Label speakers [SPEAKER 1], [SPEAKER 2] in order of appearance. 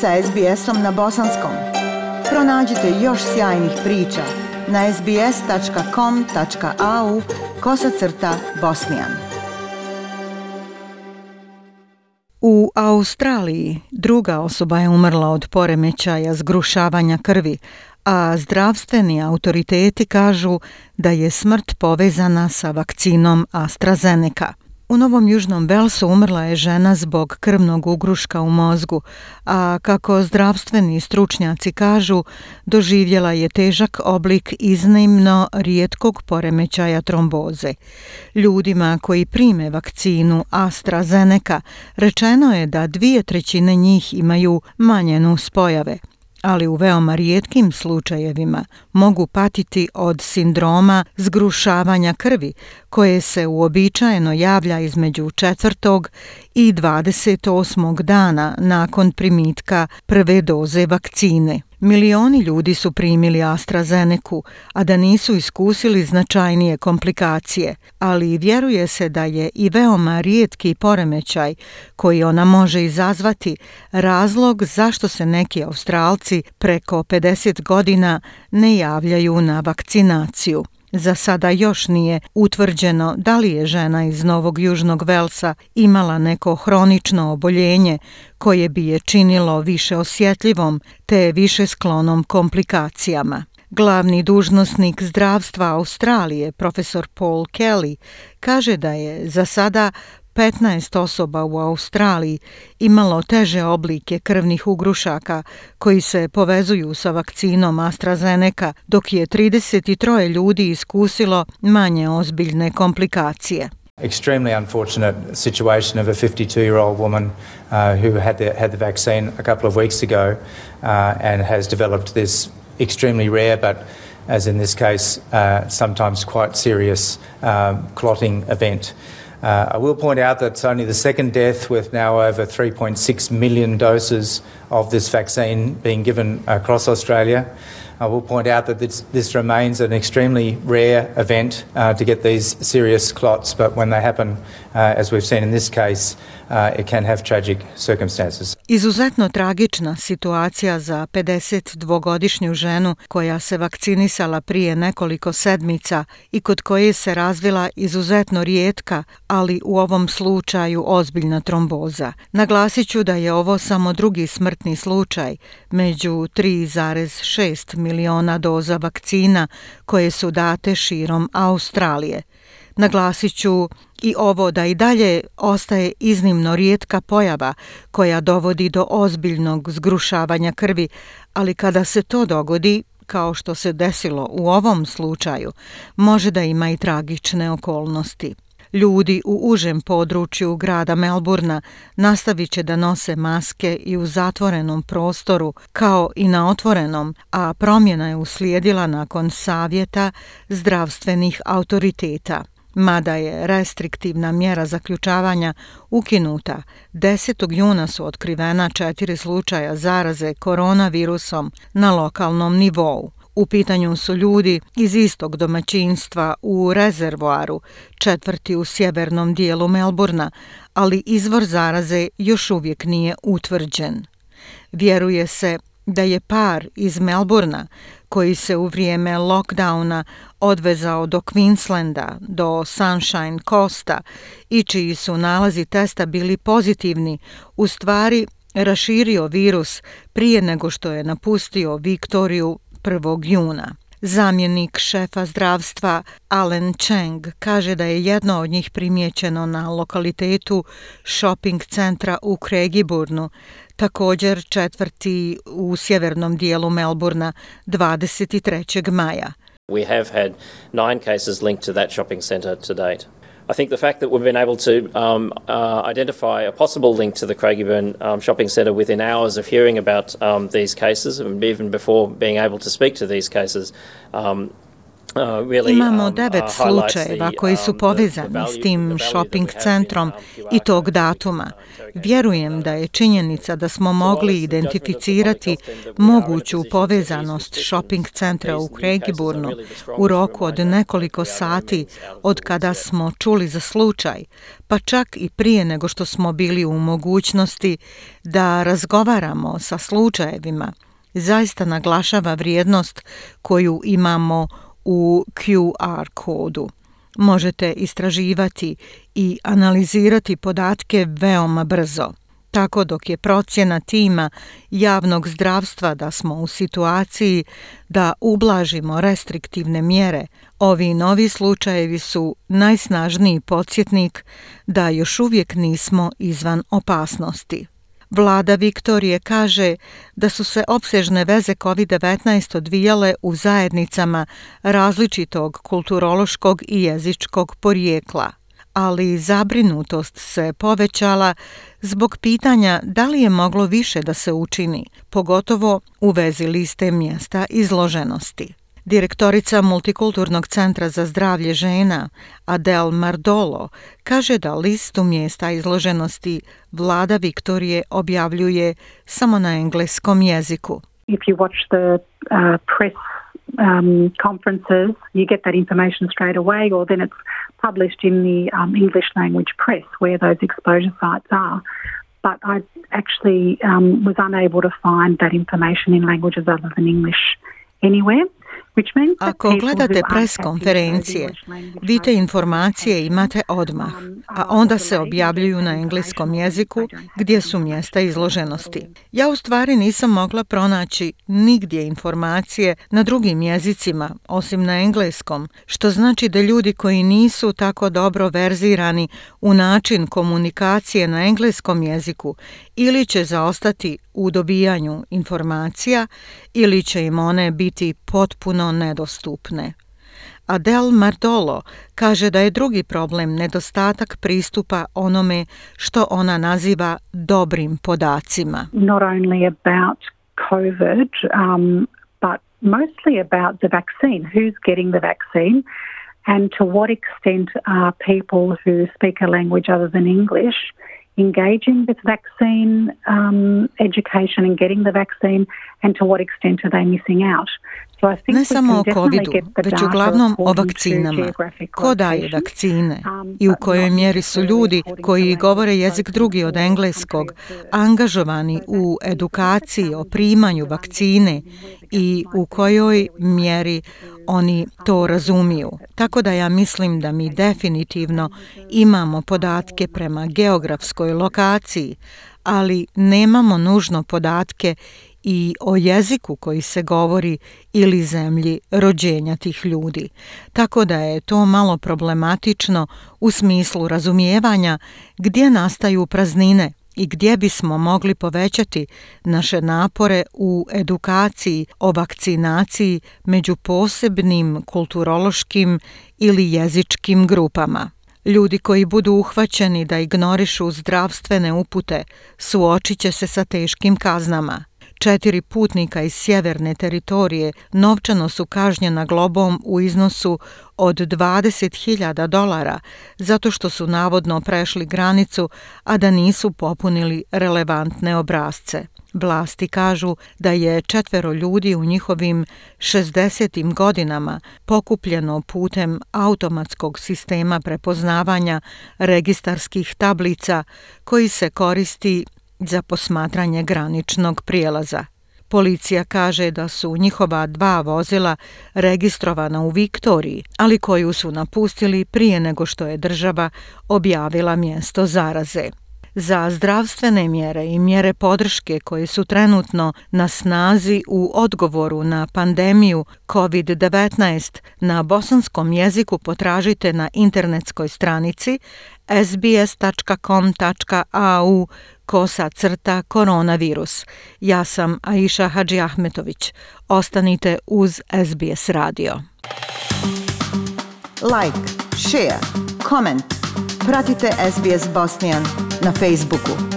[SPEAKER 1] sa SBS-om na bosanskom. Pronađite još sjajnih priča na sbs.com.au kosacrta bosnijan. U Australiji druga osoba je umrla od poremećaja zgrušavanja krvi, a zdravstveni autoriteti kažu da je smrt povezana sa vakcinom AstraZeneca. U Novom Južnom Velsu umrla je žena zbog krvnog ugruška u mozgu, a kako zdravstveni stručnjaci kažu, doživjela je težak oblik iznimno rijetkog poremećaja tromboze. Ljudima koji prime vakcinu AstraZeneca rečeno je da dvije trećine njih imaju manje nuspojave – ali u veoma rijetkim slučajevima mogu patiti od sindroma zgrušavanja krvi koje se uobičajeno javlja između četvrtog i 28. dana nakon primitka prve doze vakcine. Milioni ljudi su primili AstraZeneku, a da nisu iskusili značajnije komplikacije, ali vjeruje se da je i veoma rijetki poremećaj koji ona može izazvati razlog zašto se neki Australci preko 50 godina ne javljaju na vakcinaciju. Za sada još nije utvrđeno da li je žena iz Novog Južnog Velsa imala neko hronično oboljenje koje bi je činilo više osjetljivom te više sklonom komplikacijama. Glavni dužnosnik zdravstva Australije, profesor Paul Kelly, kaže da je za sada 15 osoba u Australiji imalo teže oblike krvnih ugrušaka koji se povezuju sa vakcinom AstraZeneca, dok je 33 ljudi iskusilo manje ozbiljne komplikacije.
[SPEAKER 2] Extremely unfortunate situation of a 52-year-old woman uh, who had the, had the vaccine a couple of weeks ago uh, and has developed this extremely rare but as in this case uh, sometimes quite serious uh, clotting event. Uh, I will point out that it's only the second death with now over 3.6 million doses of this vaccine being given across Australia. I will point out that this, this remains an extremely rare event uh, to get these serious clots, but when they happen, uh, as we've seen in this case, uh, it can have tragic circumstances.
[SPEAKER 1] Izuzetno tragična situacija za 52-godišnju ženu koja se vakcinisala prije nekoliko sedmica i kod koje se razvila izuzetno rijetka, ali u ovom slučaju ozbiljna tromboza. Naglasit ću da je ovo samo drugi smrtni slučaj među 3,6 miliona doza vakcina koje su date širom Australije. Naglasit ću i ovo da i dalje ostaje iznimno rijetka pojava koja dovodi do ozbiljnog zgrušavanja krvi, ali kada se to dogodi, kao što se desilo u ovom slučaju, može da ima i tragične okolnosti. Ljudi u užem području grada Melburna nastavit će da nose maske i u zatvorenom prostoru kao i na otvorenom, a promjena je uslijedila nakon savjeta zdravstvenih autoriteta. Mada je restriktivna mjera zaključavanja ukinuta, 10. juna su otkrivena četiri slučaja zaraze koronavirusom na lokalnom nivou. U pitanju su ljudi iz istog domaćinstva u rezervoaru, četvrti u sjevernom dijelu Melburna, ali izvor zaraze još uvijek nije utvrđen. Vjeruje se da je par iz Melburna koji se u vrijeme lockdowna odvezao do Queenslanda, do Sunshine Costa i čiji su nalazi testa bili pozitivni, u stvari raširio virus prije nego što je napustio Viktoriju 1. juna. Zamjenik šefa zdravstva Alan Cheng kaže da je jedno od njih primjećeno na lokalitetu shopping centra u Kregiburnu, također četvrti u sjevernom dijelu Melburna 23. maja.
[SPEAKER 3] We have had nine cases linked to that shopping center to date. I think the fact that we've been able to um, uh, identify a possible link to the Craigieburn um, shopping centre within hours of hearing about um, these cases, and even before being able to speak to these cases, um,
[SPEAKER 1] Imamo devet slučajeva koji su povezani s tim shopping centrom i tog datuma. Vjerujem da je činjenica da smo mogli identificirati moguću povezanost shopping centra u Kregiburnu u roku od nekoliko sati od kada smo čuli za slučaj, pa čak i prije nego što smo bili u mogućnosti da razgovaramo sa slučajevima, zaista naglašava vrijednost koju imamo u QR kodu. Možete istraživati i analizirati podatke veoma brzo. Tako dok je procjena tima javnog zdravstva da smo u situaciji da ublažimo restriktivne mjere, ovi novi slučajevi su najsnažniji podsjetnik da još uvijek nismo izvan opasnosti. Vlada Viktorije kaže da su se opsežne veze COVID-19 odvijale u zajednicama različitog kulturološkog i jezičkog porijekla, ali zabrinutost se povećala zbog pitanja da li je moglo više da se učini, pogotovo u vezi liste mjesta izloženosti. Direktorica Multikulturnog centra za zdravlje žena Adel Mardolo kaže da listu mjesta izloženosti vlada Viktorije objavljuje samo na engleskom jeziku.
[SPEAKER 4] If you watch the uh, press um, conferences, you get that information straight away or then it's published in the um, English language press where those exposure sites are. But I actually um, was unable to find that information in languages other than English anywhere.
[SPEAKER 1] Ako gledate pres konferencije, vi te informacije imate odmah, a onda se objavljuju na engleskom jeziku gdje su mjesta izloženosti. Ja u stvari nisam mogla pronaći nigdje informacije na drugim jezicima, osim na engleskom, što znači da ljudi koji nisu tako dobro verzirani u način komunikacije na engleskom jeziku ili će zaostati u dobijanju informacija ili će im one biti potpuno nedostupne. Adel Mardolo kaže da je drugi problem nedostatak pristupa onome što ona naziva dobrim podacima.
[SPEAKER 4] Not only about COVID, um, but mostly about the vaccine. Who's getting the vaccine? And to what extent are people who speak a language other than English engaging with vaccine um, education and getting the vaccine and to what extent are they missing out.
[SPEAKER 1] Ne samo o COVID-u, već uglavnom o vakcinama. Ko daje vakcine um, i u kojoj mjeri su ljudi koji govore jezik drugi od engleskog angažovani u edukaciji o primanju vakcine i u kojoj mjeri oni to razumiju. Tako da ja mislim da mi definitivno imamo podatke prema geografskoj lokaciji, ali nemamo nužno podatke i o jeziku koji se govori ili zemlji rođenja tih ljudi. Tako da je to malo problematično u smislu razumijevanja gdje nastaju praznine i gdje bismo mogli povećati naše napore u edukaciji o vakcinaciji među posebnim kulturološkim ili jezičkim grupama. Ljudi koji budu uhvaćeni da ignorišu zdravstvene upute suočit će se sa teškim kaznama. Četiri putnika iz sjeverne teritorije novčano su kažnjena globom u iznosu od 20.000 dolara zato što su navodno prešli granicu, a da nisu popunili relevantne obrazce. Vlasti kažu da je četvero ljudi u njihovim 60. godinama pokupljeno putem automatskog sistema prepoznavanja registarskih tablica koji se koristi za posmatranje graničnog prijelaza. Policija kaže da su njihova dva vozila registrovana u Viktoriji, ali koju su napustili prije nego što je država objavila mjesto zaraze za zdravstvene mjere i mjere podrške koje su trenutno na snazi u odgovoru na pandemiju COVID-19 na bosanskom jeziku potražite na internetskoj stranici sbs.com.au kosa crta koronavirus. Ja sam Aisha Hadži Ahmetović. Ostanite uz SBS radio.
[SPEAKER 5] Like, share, comment. Pratite SBS Bosnian na Facebooku.